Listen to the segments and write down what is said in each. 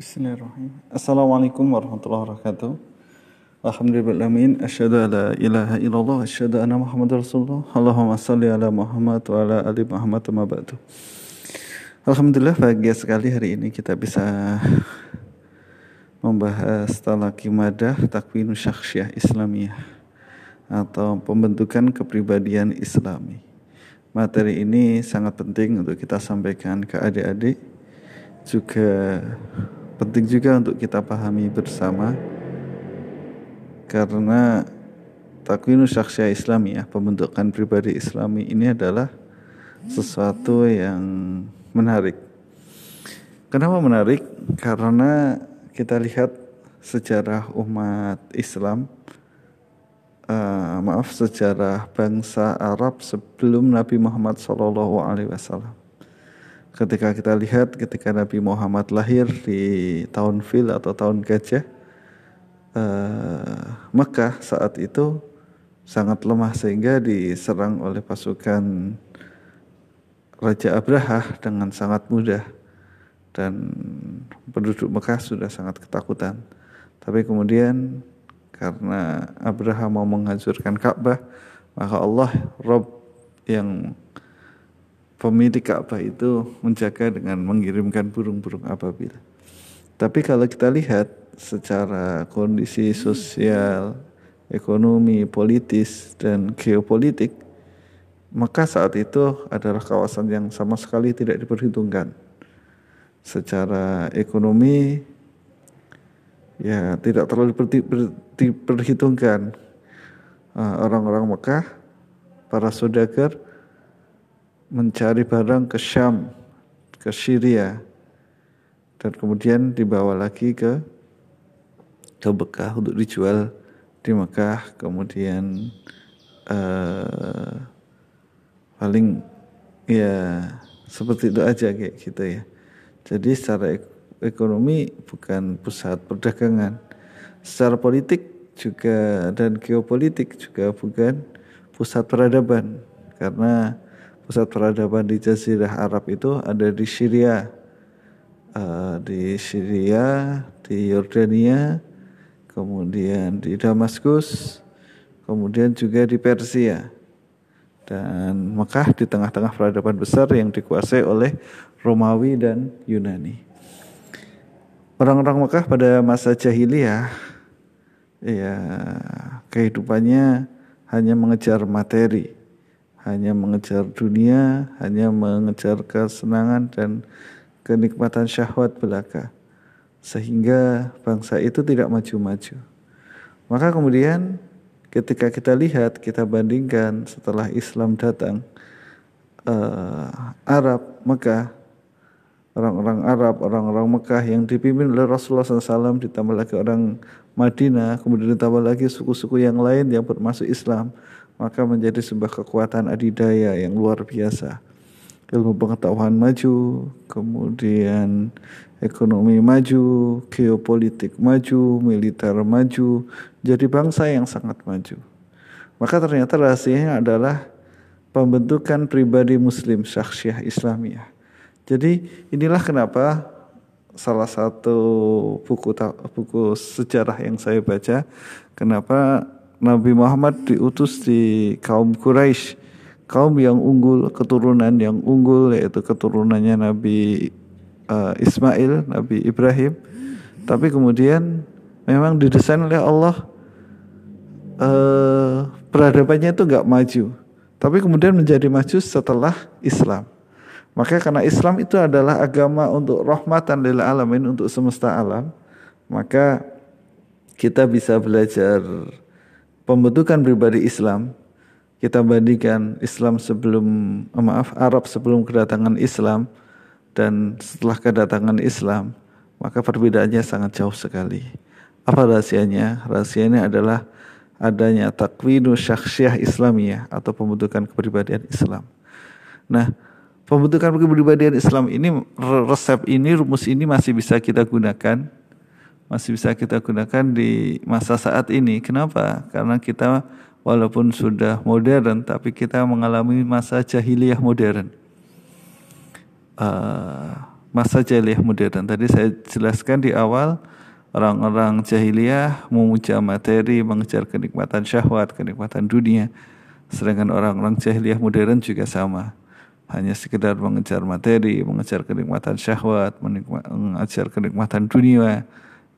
Bismillahirrahmanirrahim. Assalamualaikum warahmatullahi wabarakatuh. Alhamdulillahirrahmanirrahim. Asyhadu an la ilaha illallah wa asyhadu anna Muhammadar Rasulullah. Allahumma salli ala Muhammad wa ala ali Muhammad wa ba'du. Alhamdulillah bahagia sekali hari ini kita bisa membahas talaki madah takwinu syakhsiyah islamiyah atau pembentukan kepribadian islami. Materi ini sangat penting untuk kita sampaikan ke adik-adik juga penting juga untuk kita pahami bersama karena takwinu Islami ya pembentukan pribadi Islami ini adalah sesuatu yang menarik. Kenapa menarik? Karena kita lihat sejarah umat Islam, uh, maaf sejarah bangsa Arab sebelum Nabi Muhammad SAW ketika kita lihat ketika Nabi Muhammad lahir di tahun fil atau tahun gajah uh, Mekah saat itu sangat lemah sehingga diserang oleh pasukan Raja Abraha dengan sangat mudah. Dan penduduk Mekah sudah sangat ketakutan. Tapi kemudian karena Abraha mau menghancurkan Ka'bah maka Allah Rob yang pemilik Ka'bah itu menjaga dengan mengirimkan burung-burung ababil. Tapi kalau kita lihat secara kondisi sosial, ekonomi, politis, dan geopolitik, maka saat itu adalah kawasan yang sama sekali tidak diperhitungkan. Secara ekonomi, ya tidak terlalu diperhitungkan. Ah, orang-orang Mekah, para saudagar, mencari barang ke Syam, ke Syria, dan kemudian dibawa lagi ke ke Mekah untuk dijual di Mekah, kemudian uh, paling ya seperti itu aja kayak gitu ya. Jadi secara ekonomi bukan pusat perdagangan, secara politik juga dan geopolitik juga bukan pusat peradaban. Karena pusat peradaban di Jazirah Arab itu ada di Syria, uh, di Syria, di Yordania, kemudian di Damaskus, kemudian juga di Persia. Dan Mekah di tengah-tengah peradaban besar yang dikuasai oleh Romawi dan Yunani. Orang-orang Mekah pada masa jahiliyah ya kehidupannya hanya mengejar materi hanya mengejar dunia, hanya mengejar kesenangan dan kenikmatan syahwat belaka. Sehingga bangsa itu tidak maju-maju. Maka kemudian ketika kita lihat, kita bandingkan setelah Islam datang, uh, Arab, Mekah, orang-orang Arab, orang-orang Mekah yang dipimpin oleh Rasulullah SAW, ditambah lagi orang Madinah, kemudian ditambah lagi suku-suku yang lain yang bermasuk Islam maka menjadi sebuah kekuatan adidaya yang luar biasa. Ilmu pengetahuan maju, kemudian ekonomi maju, geopolitik maju, militer maju, jadi bangsa yang sangat maju. Maka ternyata rahasianya adalah pembentukan pribadi muslim syakhsiah Islamiyah. Jadi inilah kenapa salah satu buku buku sejarah yang saya baca kenapa Nabi Muhammad diutus di kaum Quraisy, kaum yang unggul, keturunan yang unggul yaitu keturunannya Nabi uh, Ismail, Nabi Ibrahim. Tapi kemudian memang didesain oleh Allah uh, peradabannya itu nggak maju, tapi kemudian menjadi maju setelah Islam. Maka karena Islam itu adalah agama untuk rahmatan lil alamin untuk semesta alam, maka kita bisa belajar pembentukan pribadi Islam kita bandingkan Islam sebelum oh maaf Arab sebelum kedatangan Islam dan setelah kedatangan Islam maka perbedaannya sangat jauh sekali. Apa rahasianya? Rahasianya adalah adanya takwinu syakhsiah Islamiyah atau pembentukan kepribadian Islam. Nah, pembentukan kepribadian Islam ini resep ini rumus ini masih bisa kita gunakan masih bisa kita gunakan di masa saat ini. Kenapa? Karena kita walaupun sudah modern, tapi kita mengalami masa jahiliyah modern. Uh, masa jahiliyah modern. Tadi saya jelaskan di awal orang-orang jahiliyah memuja materi, mengejar kenikmatan syahwat, kenikmatan dunia. Sedangkan orang-orang jahiliyah modern juga sama. Hanya sekedar mengejar materi, mengejar kenikmatan syahwat, mengejar kenikmatan dunia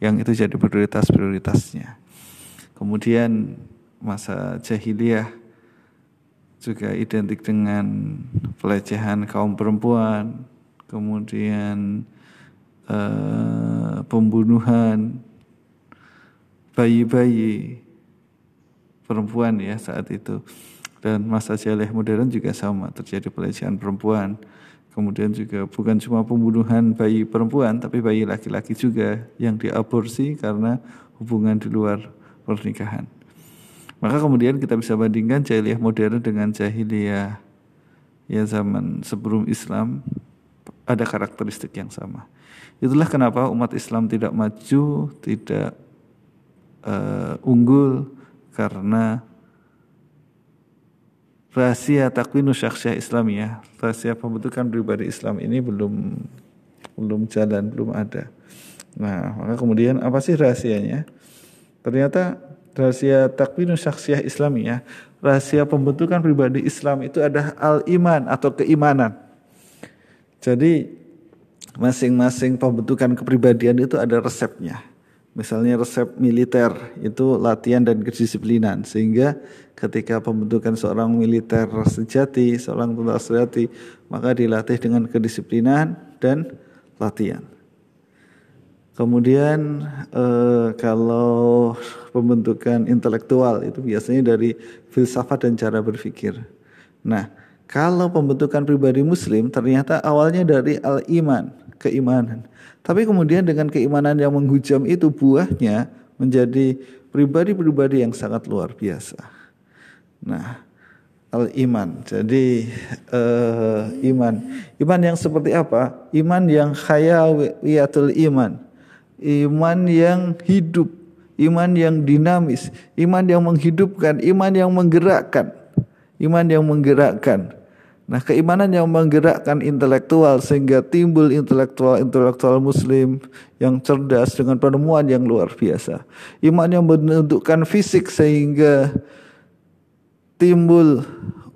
yang itu jadi prioritas-prioritasnya. Kemudian masa jahiliyah juga identik dengan pelecehan kaum perempuan, kemudian uh, pembunuhan bayi-bayi perempuan ya saat itu dan masa jahiliyah modern juga sama terjadi pelecehan perempuan kemudian juga bukan cuma pembunuhan bayi perempuan tapi bayi laki-laki juga yang diaborsi karena hubungan di luar pernikahan maka kemudian kita bisa bandingkan jahiliyah modern dengan jahiliyah ya zaman sebelum Islam ada karakteristik yang sama. Itulah kenapa umat Islam tidak maju, tidak uh, unggul karena rahasia takwinu syakhsyah Islamiyah, rahasia pembentukan pribadi Islam ini belum belum jalan, belum ada. Nah, maka kemudian apa sih rahasianya? Ternyata rahasia takwinu syakhsyah Islamiyah, rahasia pembentukan pribadi Islam itu ada al-iman atau keimanan. Jadi masing-masing pembentukan kepribadian itu ada resepnya. Misalnya resep militer itu latihan dan kedisiplinan sehingga ketika pembentukan seorang militer sejati, seorang tentara sejati, maka dilatih dengan kedisiplinan dan latihan. Kemudian eh, kalau pembentukan intelektual itu biasanya dari filsafat dan cara berpikir. Nah, kalau pembentukan pribadi muslim ternyata awalnya dari al-iman, keimanan. Tapi kemudian dengan keimanan yang menghujam itu buahnya menjadi pribadi-pribadi yang sangat luar biasa. Nah, al-iman. Jadi uh, iman. Iman yang seperti apa? Iman yang khayawiyatul iman. Iman yang hidup, iman yang dinamis, iman yang menghidupkan, iman yang menggerakkan. Iman yang menggerakkan. Nah, keimanan yang menggerakkan intelektual sehingga timbul intelektual-intelektual muslim yang cerdas dengan penemuan yang luar biasa. Iman yang menentukan fisik sehingga timbul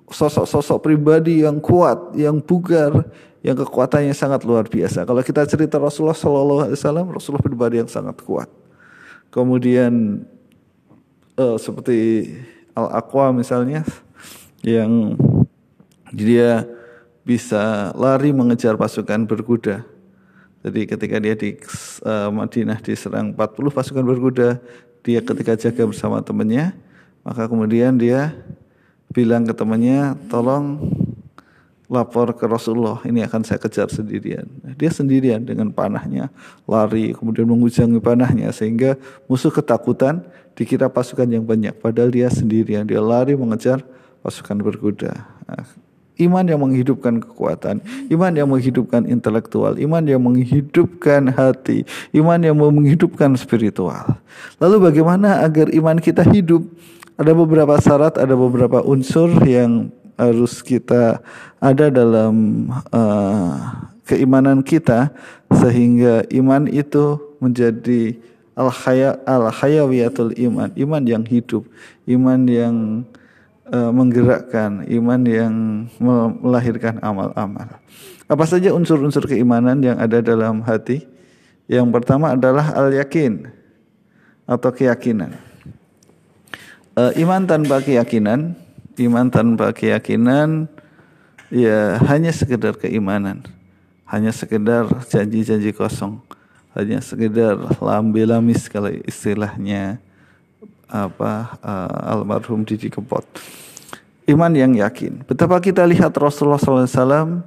sosok-sosok pribadi yang kuat, yang bugar, yang kekuatannya sangat luar biasa. Kalau kita cerita Rasulullah Wasallam, Rasulullah pribadi yang sangat kuat. Kemudian uh, seperti Al Aqwa misalnya yang dia bisa lari mengejar pasukan berkuda. Jadi ketika dia di uh, Madinah diserang 40 pasukan berkuda, dia ketika jaga bersama temannya, maka kemudian dia bilang ke temannya, tolong lapor ke Rasulullah, ini akan saya kejar sendirian. Dia sendirian dengan panahnya, lari, kemudian mengujangi panahnya, sehingga musuh ketakutan dikira pasukan yang banyak, padahal dia sendirian, dia lari mengejar pasukan berkuda. Nah, Iman yang menghidupkan kekuatan, iman yang menghidupkan intelektual, iman yang menghidupkan hati, iman yang menghidupkan spiritual. Lalu bagaimana agar iman kita hidup? Ada beberapa syarat, ada beberapa unsur yang harus kita ada dalam uh, keimanan kita sehingga iman itu menjadi al khaya al hayawiyatul iman, iman yang hidup, iman yang menggerakkan iman yang melahirkan amal-amal. Apa saja unsur-unsur keimanan yang ada dalam hati? Yang pertama adalah al-yakin atau keyakinan. Uh, iman tanpa keyakinan, iman tanpa keyakinan ya hanya sekedar keimanan, hanya sekedar janji-janji kosong, hanya sekedar lambe lamis kalau istilahnya apa uh, almarhum Didi Kempot. Iman yang yakin. Betapa kita lihat Rasulullah SAW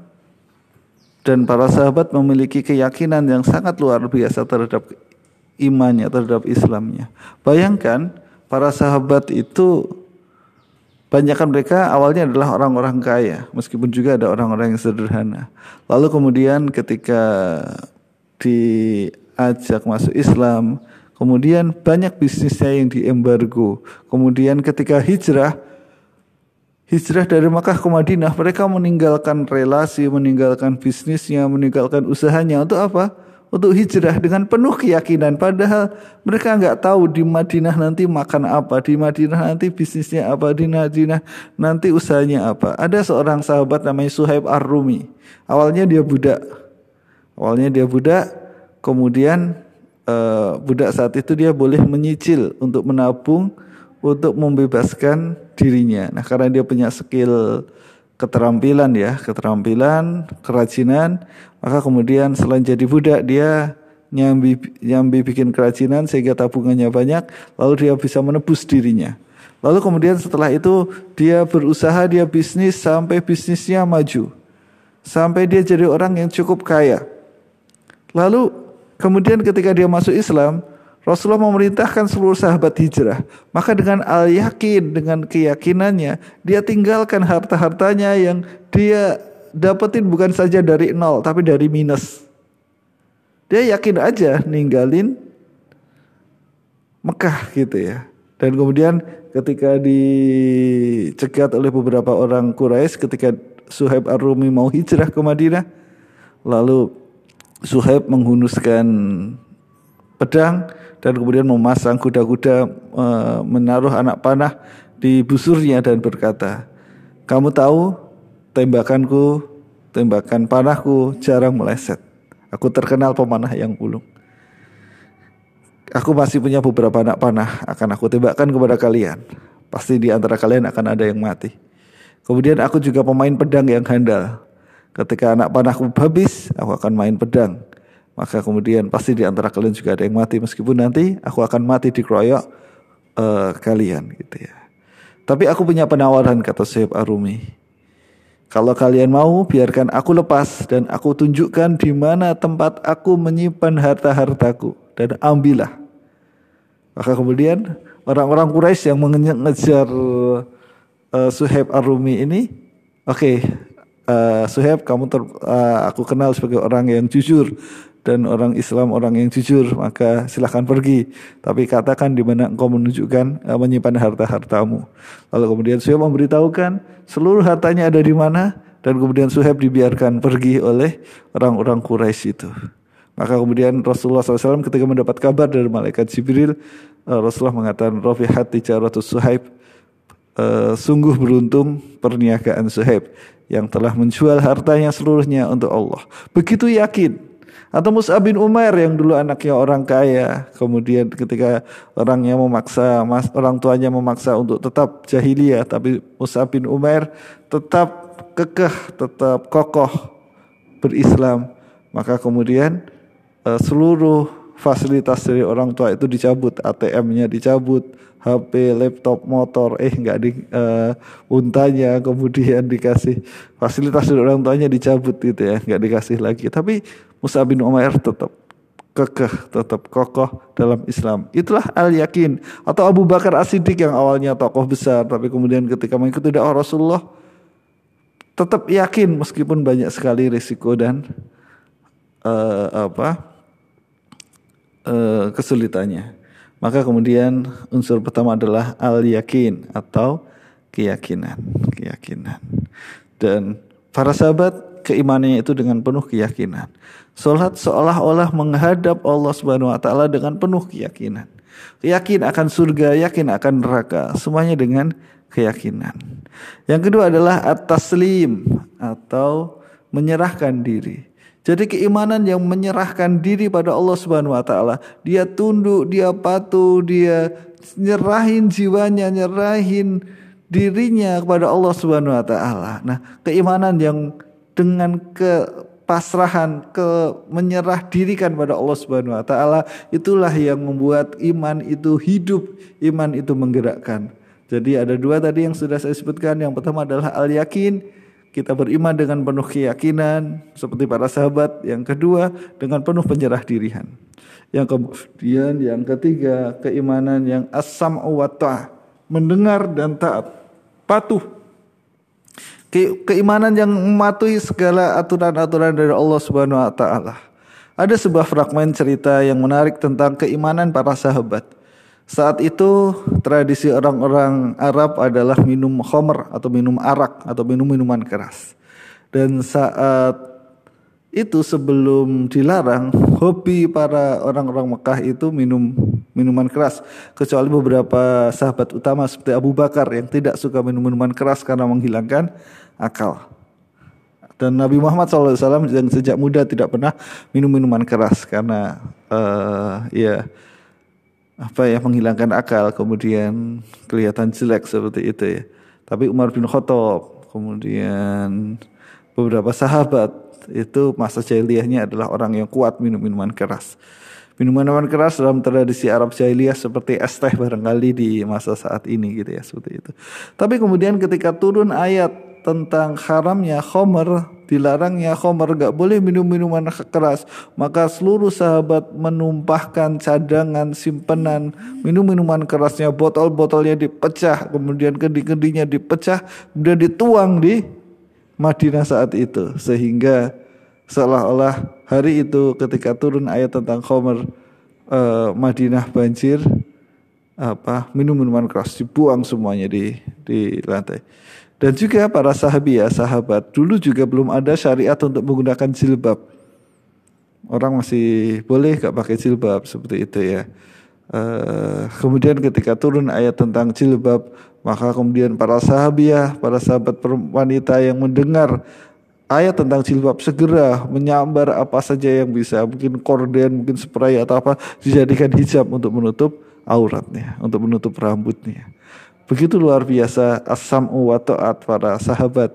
dan para sahabat memiliki keyakinan yang sangat luar biasa terhadap imannya, terhadap Islamnya. Bayangkan para sahabat itu Banyakkan mereka awalnya adalah orang-orang kaya, meskipun juga ada orang-orang yang sederhana. Lalu kemudian ketika diajak masuk Islam, Kemudian banyak bisnisnya yang diembargo. Kemudian ketika hijrah, hijrah dari Makkah ke Madinah, mereka meninggalkan relasi, meninggalkan bisnisnya, meninggalkan usahanya untuk apa? Untuk hijrah dengan penuh keyakinan. Padahal mereka nggak tahu di Madinah nanti makan apa, di Madinah nanti bisnisnya apa, di Madinah nanti usahanya apa. Ada seorang sahabat namanya Suhaib Ar-Rumi. Awalnya dia budak. Awalnya dia budak, kemudian uh, budak saat itu dia boleh menyicil untuk menabung untuk membebaskan dirinya. Nah, karena dia punya skill keterampilan ya, keterampilan, kerajinan, maka kemudian selain jadi budak dia nyambi nyambi bikin kerajinan sehingga tabungannya banyak, lalu dia bisa menebus dirinya. Lalu kemudian setelah itu dia berusaha, dia bisnis sampai bisnisnya maju. Sampai dia jadi orang yang cukup kaya. Lalu kemudian ketika dia masuk Islam, Rasulullah memerintahkan seluruh sahabat hijrah. Maka dengan al-yakin, dengan keyakinannya, dia tinggalkan harta-hartanya yang dia dapetin bukan saja dari nol, tapi dari minus. Dia yakin aja ninggalin Mekah gitu ya. Dan kemudian ketika dicegat oleh beberapa orang Quraisy ketika Suhaib Ar-Rumi mau hijrah ke Madinah, lalu Suhaib menghunuskan pedang dan kemudian memasang kuda-kuda e, menaruh anak panah di busurnya dan berkata, "Kamu tahu tembakanku, tembakan panahku jarang meleset. Aku terkenal pemanah yang ulung. Aku masih punya beberapa anak panah akan aku tembakkan kepada kalian. Pasti di antara kalian akan ada yang mati. Kemudian aku juga pemain pedang yang handal. Ketika anak panahku habis, aku akan main pedang maka kemudian pasti di antara kalian juga ada yang mati meskipun nanti aku akan mati di kroyok uh, kalian gitu ya. Tapi aku punya penawaran kata Syekh Arumi. Kalau kalian mau biarkan aku lepas dan aku tunjukkan di mana tempat aku menyimpan harta-hartaku dan ambillah. Maka kemudian orang-orang Quraisy yang mengejar uh, Suhaib Arumi ini, oke, okay, uh, Suhaib kamu ter, uh, aku kenal sebagai orang yang jujur dan orang Islam orang yang jujur maka silahkan pergi. Tapi katakan di mana engkau menunjukkan uh, menyimpan harta-hartamu. Lalu kemudian Suhaib memberitahukan seluruh hartanya ada di mana dan kemudian Suhaib dibiarkan pergi oleh orang-orang Quraisy itu. Maka kemudian Rasulullah SAW ketika mendapat kabar dari malaikat Jibril Rasulullah mengatakan hati tijaratus Suhaib uh, sungguh beruntung perniagaan Suhaib yang telah menjual hartanya seluruhnya untuk Allah. Begitu yakin. Atau Mus'ab bin Umar yang dulu anaknya orang kaya, kemudian ketika orangnya memaksa, mas, orang tuanya memaksa untuk tetap jahiliyah, tapi Mus'ab bin Umar tetap kekeh, tetap kokoh berislam, maka kemudian uh, seluruh fasilitas dari orang tua itu dicabut, ATM-nya dicabut, HP, laptop, motor, eh nggak di uh, untanya, kemudian dikasih fasilitas dari orang tuanya dicabut gitu ya, nggak dikasih lagi. Tapi Musa bin Umair tetap kekeh, tetap kokoh dalam Islam. Itulah al-yakin. Atau Abu Bakar As-Siddiq yang awalnya tokoh besar, tapi kemudian ketika mengikuti dakwah Rasulullah, tetap yakin meskipun banyak sekali risiko dan uh, apa uh, kesulitannya. Maka kemudian unsur pertama adalah al-yakin atau keyakinan, keyakinan. Dan para sahabat keimanannya itu dengan penuh keyakinan. Salat seolah-olah menghadap Allah Subhanahu wa taala dengan penuh keyakinan. Yakin akan surga, yakin akan neraka, semuanya dengan keyakinan. Yang kedua adalah at-taslim atau menyerahkan diri. Jadi keimanan yang menyerahkan diri pada Allah Subhanahu wa taala, dia tunduk, dia patuh, dia nyerahin jiwanya, nyerahin dirinya kepada Allah Subhanahu wa taala. Nah, keimanan yang dengan ke pasrahan, ke menyerah dirikan pada Allah Subhanahu wa taala, itulah yang membuat iman itu hidup, iman itu menggerakkan. Jadi ada dua tadi yang sudah saya sebutkan. Yang pertama adalah al-yakin, kita beriman dengan penuh keyakinan seperti para sahabat. Yang kedua dengan penuh penyerah dirian. Yang kemudian yang ketiga keimanan yang asam wa mendengar dan taat, patuh ke keimanan yang mematuhi segala aturan-aturan dari Allah Subhanahu wa taala. Ada sebuah fragmen cerita yang menarik tentang keimanan para sahabat. Saat itu tradisi orang-orang Arab adalah minum khomer atau minum arak atau minum minuman keras. Dan saat itu sebelum dilarang, hobi para orang-orang Mekah itu minum minuman keras. Kecuali beberapa sahabat utama seperti Abu Bakar yang tidak suka minum minuman keras karena menghilangkan akal. Dan Nabi Muhammad SAW yang sejak muda tidak pernah minum minuman keras karena uh, ya apa ya menghilangkan akal kemudian kelihatan jelek seperti itu ya. Tapi Umar bin Khattab kemudian beberapa sahabat itu masa jahiliyahnya adalah orang yang kuat minum minuman keras. Minuman-minuman keras dalam tradisi Arab jahiliyah seperti es teh barangkali di masa saat ini gitu ya seperti itu. Tapi kemudian ketika turun ayat tentang haramnya khomer dilarangnya khomer gak boleh minum minuman keras. Maka seluruh sahabat menumpahkan cadangan simpenan minum minuman kerasnya botol-botolnya dipecah kemudian kendi-kendinya dipecah kemudian dituang di Madinah saat itu. Sehingga seolah-olah hari itu ketika turun ayat tentang khomer eh, Madinah banjir apa minum minuman keras dibuang semuanya di di lantai dan juga para sahabat ya, sahabat dulu juga belum ada syariat untuk menggunakan jilbab. Orang masih boleh gak pakai jilbab seperti itu ya. Uh, kemudian ketika turun ayat tentang jilbab, maka kemudian para sahabiah, para sahabat wanita yang mendengar ayat tentang jilbab segera menyambar apa saja yang bisa, mungkin korden, mungkin spray atau apa dijadikan hijab untuk menutup auratnya, untuk menutup rambutnya. Begitu luar biasa asam wa ta'at para sahabat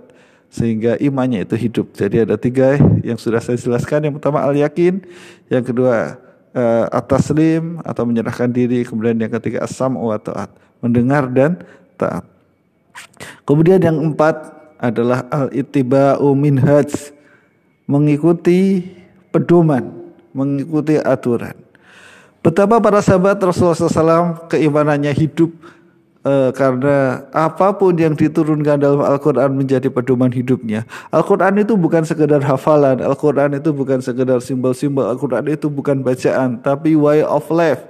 sehingga imannya itu hidup. Jadi ada tiga yang sudah saya jelaskan. Yang pertama al-yakin, yang kedua uh, at-taslim atau menyerahkan diri, kemudian yang ketiga asam wa ta'at, mendengar dan taat. Kemudian yang empat adalah al-ittiba'u minhaj, mengikuti pedoman, mengikuti aturan. Betapa para sahabat Rasulullah SAW keimanannya hidup uh, karena apa pun yang diturunkan dalam Al-Quran menjadi pedoman hidupnya. Al-Quran itu bukan sekedar hafalan, Al-Quran itu bukan sekedar simbol-simbol, Al-Quran itu bukan bacaan, tapi way of life,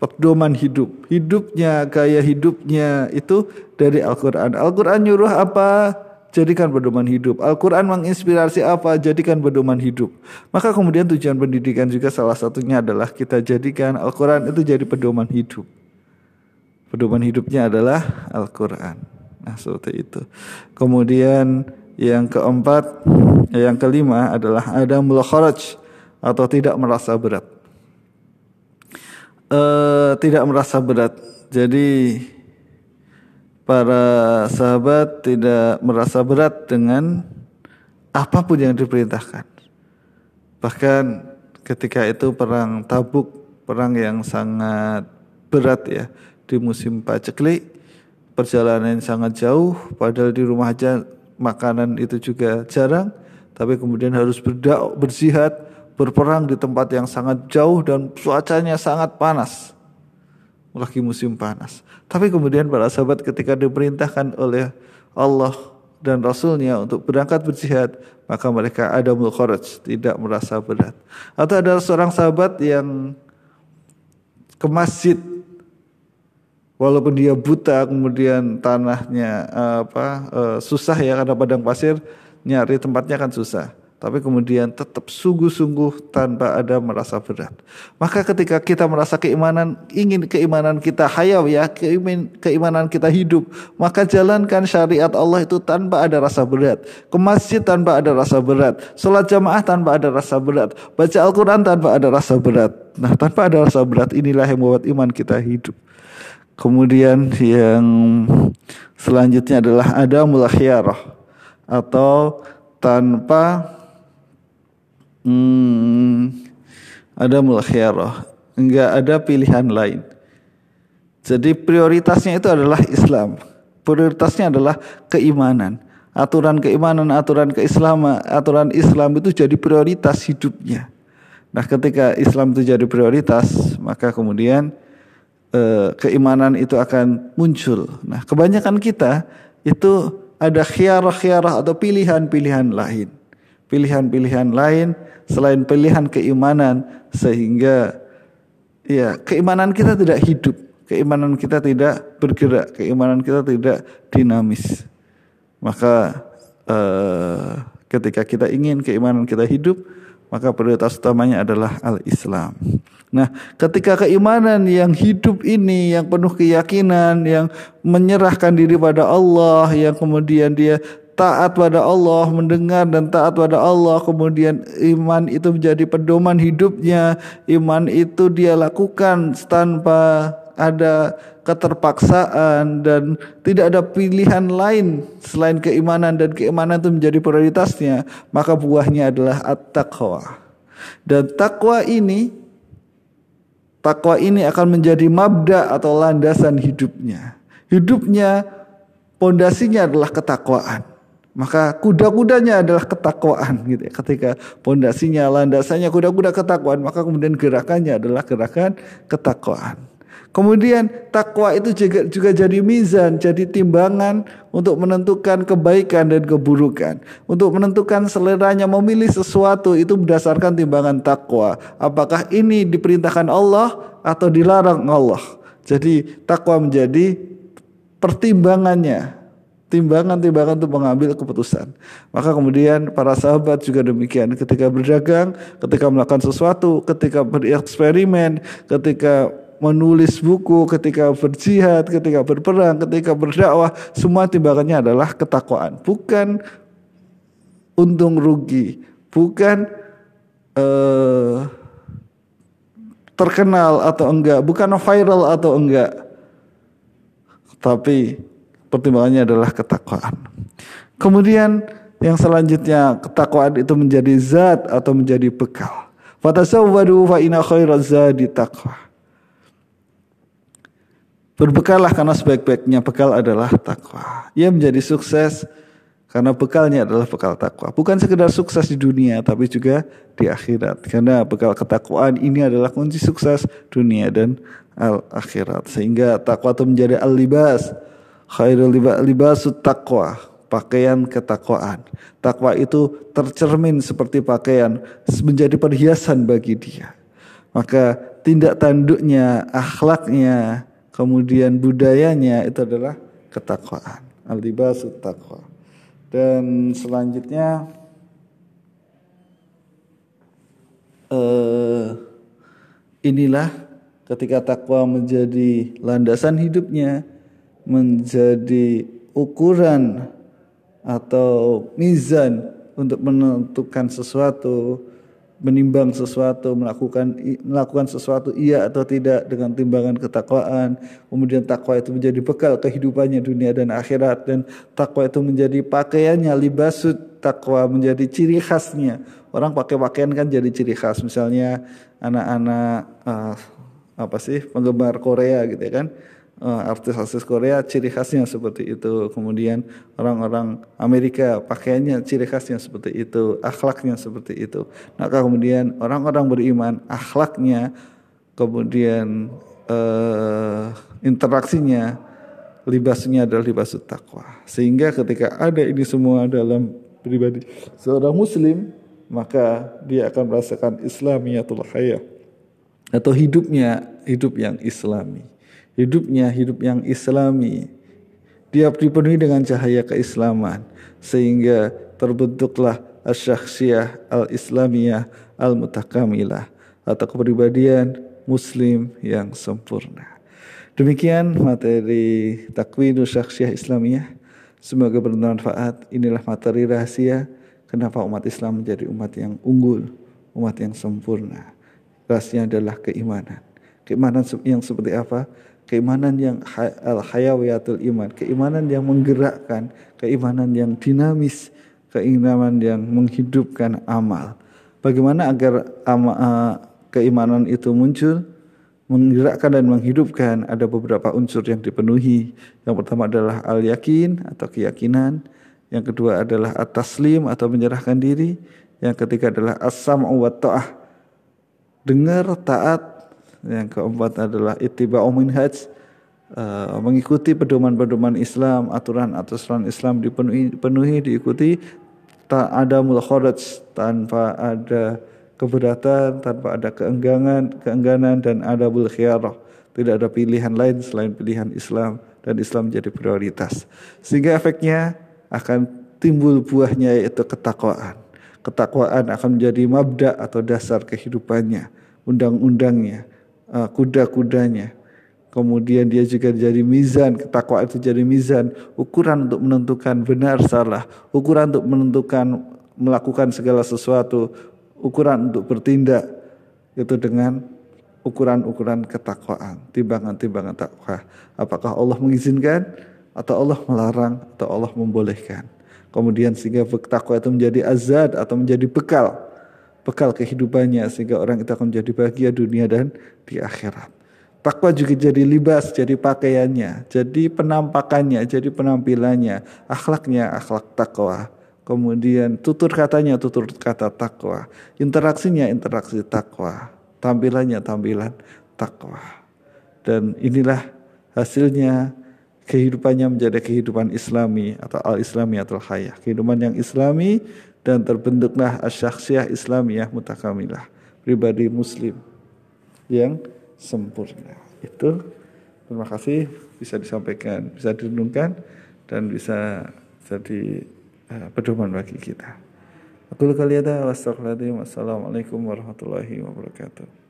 pedoman hidup. Hidupnya, gaya hidupnya itu dari Al-Quran. Al-Quran nyuruh apa? Jadikan pedoman hidup. Al-Quran menginspirasi apa? Jadikan pedoman hidup. Maka kemudian tujuan pendidikan juga salah satunya adalah kita jadikan Al-Quran itu jadi pedoman hidup pedoman hidupnya adalah Al-Quran. Nah seperti itu. Kemudian yang keempat, yang kelima adalah ada kharaj atau tidak merasa berat. E, tidak merasa berat. Jadi para sahabat tidak merasa berat dengan apa pun yang diperintahkan. Bahkan ketika itu perang Tabuk, perang yang sangat berat ya di musim paceklik. Perjalanan sangat jauh padahal di rumah aja makanan itu juga jarang. Tapi kemudian harus berdak berjihad berperang di tempat yang sangat jauh dan cuacanya sangat panas. Lagi musim panas. Tapi kemudian para sahabat ketika diperintahkan oleh Allah dan Rasulnya untuk berangkat berjihad maka mereka ada mulkharaj tidak merasa berat. Atau ada seorang sahabat yang ke masjid walaupun dia buta kemudian tanahnya uh, apa uh, susah ya karena padang pasir nyari tempatnya kan susah tapi kemudian tetap sungguh-sungguh tanpa ada merasa berat. Maka ketika kita merasa keimanan, ingin keimanan kita hayal ya, keimanan kita hidup, maka jalankan syariat Allah itu tanpa ada rasa berat. Ke masjid tanpa ada rasa berat. Sholat jamaah tanpa ada rasa berat. Baca Al-Quran tanpa ada rasa berat. Nah tanpa ada rasa berat inilah yang membuat iman kita hidup. Kemudian yang selanjutnya adalah ada mulakhiyarah atau tanpa hmm, ada mulakhiyarah, enggak ada pilihan lain. Jadi prioritasnya itu adalah Islam. Prioritasnya adalah keimanan. Aturan keimanan, aturan keislaman, aturan Islam itu jadi prioritas hidupnya. Nah, ketika Islam itu jadi prioritas, maka kemudian Eh, keimanan itu akan muncul. Nah, kebanyakan kita itu ada khiarah-khiarah atau pilihan-pilihan lain. Pilihan-pilihan lain selain pilihan keimanan sehingga ya keimanan kita tidak hidup, keimanan kita tidak bergerak, keimanan kita tidak dinamis. Maka eh, ketika kita ingin keimanan kita hidup, maka prioritas utamanya adalah al-Islam. Nah, ketika keimanan yang hidup ini, yang penuh keyakinan, yang menyerahkan diri pada Allah, yang kemudian dia taat pada Allah, mendengar dan taat pada Allah, kemudian iman itu menjadi pedoman hidupnya, iman itu dia lakukan tanpa ada keterpaksaan dan tidak ada pilihan lain selain keimanan dan keimanan itu menjadi prioritasnya, maka buahnya adalah at-taqwa. Dan takwa ini takwa ini akan menjadi mabda atau landasan hidupnya. Hidupnya pondasinya adalah ketakwaan. Maka kuda-kudanya adalah ketakwaan gitu ya. Ketika pondasinya, landasannya kuda-kuda ketakwaan, maka kemudian gerakannya adalah gerakan ketakwaan. Kemudian takwa itu juga, juga jadi mizan, jadi timbangan untuk menentukan kebaikan dan keburukan. Untuk menentukan seleranya memilih sesuatu itu berdasarkan timbangan takwa. Apakah ini diperintahkan Allah atau dilarang Allah. Jadi takwa menjadi pertimbangannya timbangan-timbangan untuk mengambil keputusan. Maka kemudian para sahabat juga demikian ketika berdagang, ketika melakukan sesuatu, ketika bereksperimen, ketika menulis buku, ketika berjihad, ketika berperang, ketika berdakwah, semua timbangannya adalah ketakwaan, bukan untung rugi, bukan uh, terkenal atau enggak, bukan viral atau enggak, tapi pertimbangannya adalah ketakwaan. Kemudian yang selanjutnya ketakwaan itu menjadi zat atau menjadi bekal. Fatasawwadu fa inna khairaz zadi taqwa. Berbekallah karena sebaik-baiknya bekal adalah takwa. Ia menjadi sukses karena bekalnya adalah bekal takwa. Bukan sekedar sukses di dunia tapi juga di akhirat. Karena bekal ketakwaan ini adalah kunci sukses dunia dan al akhirat. Sehingga takwa itu menjadi al-libas khairul libasut taqwa pakaian ketakwaan takwa itu tercermin seperti pakaian menjadi perhiasan bagi dia maka tindak tanduknya akhlaknya kemudian budayanya itu adalah ketakwaan. Al libasut taqwa dan selanjutnya eh, inilah ketika takwa menjadi landasan hidupnya menjadi ukuran atau mizan untuk menentukan sesuatu, menimbang sesuatu, melakukan melakukan sesuatu iya atau tidak dengan timbangan ketakwaan. Kemudian takwa itu menjadi bekal kehidupannya dunia dan akhirat dan takwa itu menjadi pakaiannya libasut takwa menjadi ciri khasnya. Orang pakai pakaian kan jadi ciri khas. Misalnya anak-anak uh, apa sih penggemar Korea gitu ya kan artis-artis Korea ciri khasnya seperti itu. Kemudian orang-orang Amerika pakaiannya ciri khasnya seperti itu, akhlaknya seperti itu. Maka kemudian orang-orang beriman akhlaknya, kemudian uh, interaksinya, libasnya adalah libas takwa. Sehingga ketika ada ini semua dalam pribadi seorang muslim, maka dia akan merasakan islamiyatul hayah atau hidupnya hidup yang islami hidupnya hidup yang islami. Dia dipenuhi dengan cahaya keislaman sehingga terbentuklah asyakhsiyah al-islamiyah al-mutakamilah atau kepribadian muslim yang sempurna. Demikian materi takwinu syakhsiyah islamiyah. Semoga bermanfaat. Inilah materi rahasia kenapa umat Islam menjadi umat yang unggul, umat yang sempurna. Rahasia adalah keimanan. Keimanan yang seperti apa? Keimanan yang al hayawiyatul iman, keimanan yang menggerakkan, keimanan yang dinamis, keimanan yang menghidupkan amal. Bagaimana agar ama, uh, keimanan itu muncul, menggerakkan dan menghidupkan? Ada beberapa unsur yang dipenuhi. Yang pertama adalah al yakin atau keyakinan. Yang kedua adalah at-taslim atau menyerahkan diri. Yang ketiga adalah as-sam'u wa ta'ah. Dengar, taat, yang keempat adalah ittiba'u minhaj uh, mengikuti pedoman-pedoman Islam, aturan-aturan Islam dipenuhi, dipenuhi diikuti tak ada mulkharaj tanpa ada keberatan, tanpa ada keengganan, keengganan dan ada khiyarah. Tidak ada pilihan lain selain pilihan Islam dan Islam menjadi prioritas. Sehingga efeknya akan timbul buahnya yaitu ketakwaan. Ketakwaan akan menjadi mabda atau dasar kehidupannya, undang-undangnya, uh, kuda-kudanya. Kemudian dia juga jadi mizan, ketakwaan itu jadi mizan, ukuran untuk menentukan benar salah, ukuran untuk menentukan melakukan segala sesuatu, ukuran untuk bertindak itu dengan ukuran-ukuran ketakwaan, timbangan-timbangan takwa. Apakah Allah mengizinkan atau Allah melarang atau Allah membolehkan. Kemudian sehingga takwa itu menjadi azad atau menjadi bekal, bekal kehidupannya sehingga orang itu akan menjadi bahagia dunia dan di akhirat. Takwa juga jadi libas, jadi pakaiannya, jadi penampakannya, jadi penampilannya, akhlaknya, akhlak takwa. Kemudian tutur katanya, tutur kata takwa. Interaksinya, interaksi takwa tampilannya tampilan takwa. Dan inilah hasilnya kehidupannya menjadi kehidupan islami atau al-islami atau hayah. Kehidupan yang islami dan terbentuklah asyaksiyah islamiyah mutakamilah. Pribadi muslim yang sempurna. Itu terima kasih bisa disampaikan, bisa direnungkan dan bisa jadi uh, pedoman bagi kita. Aku kali ada wassalamualaikum warahmatullahi wabarakatuh.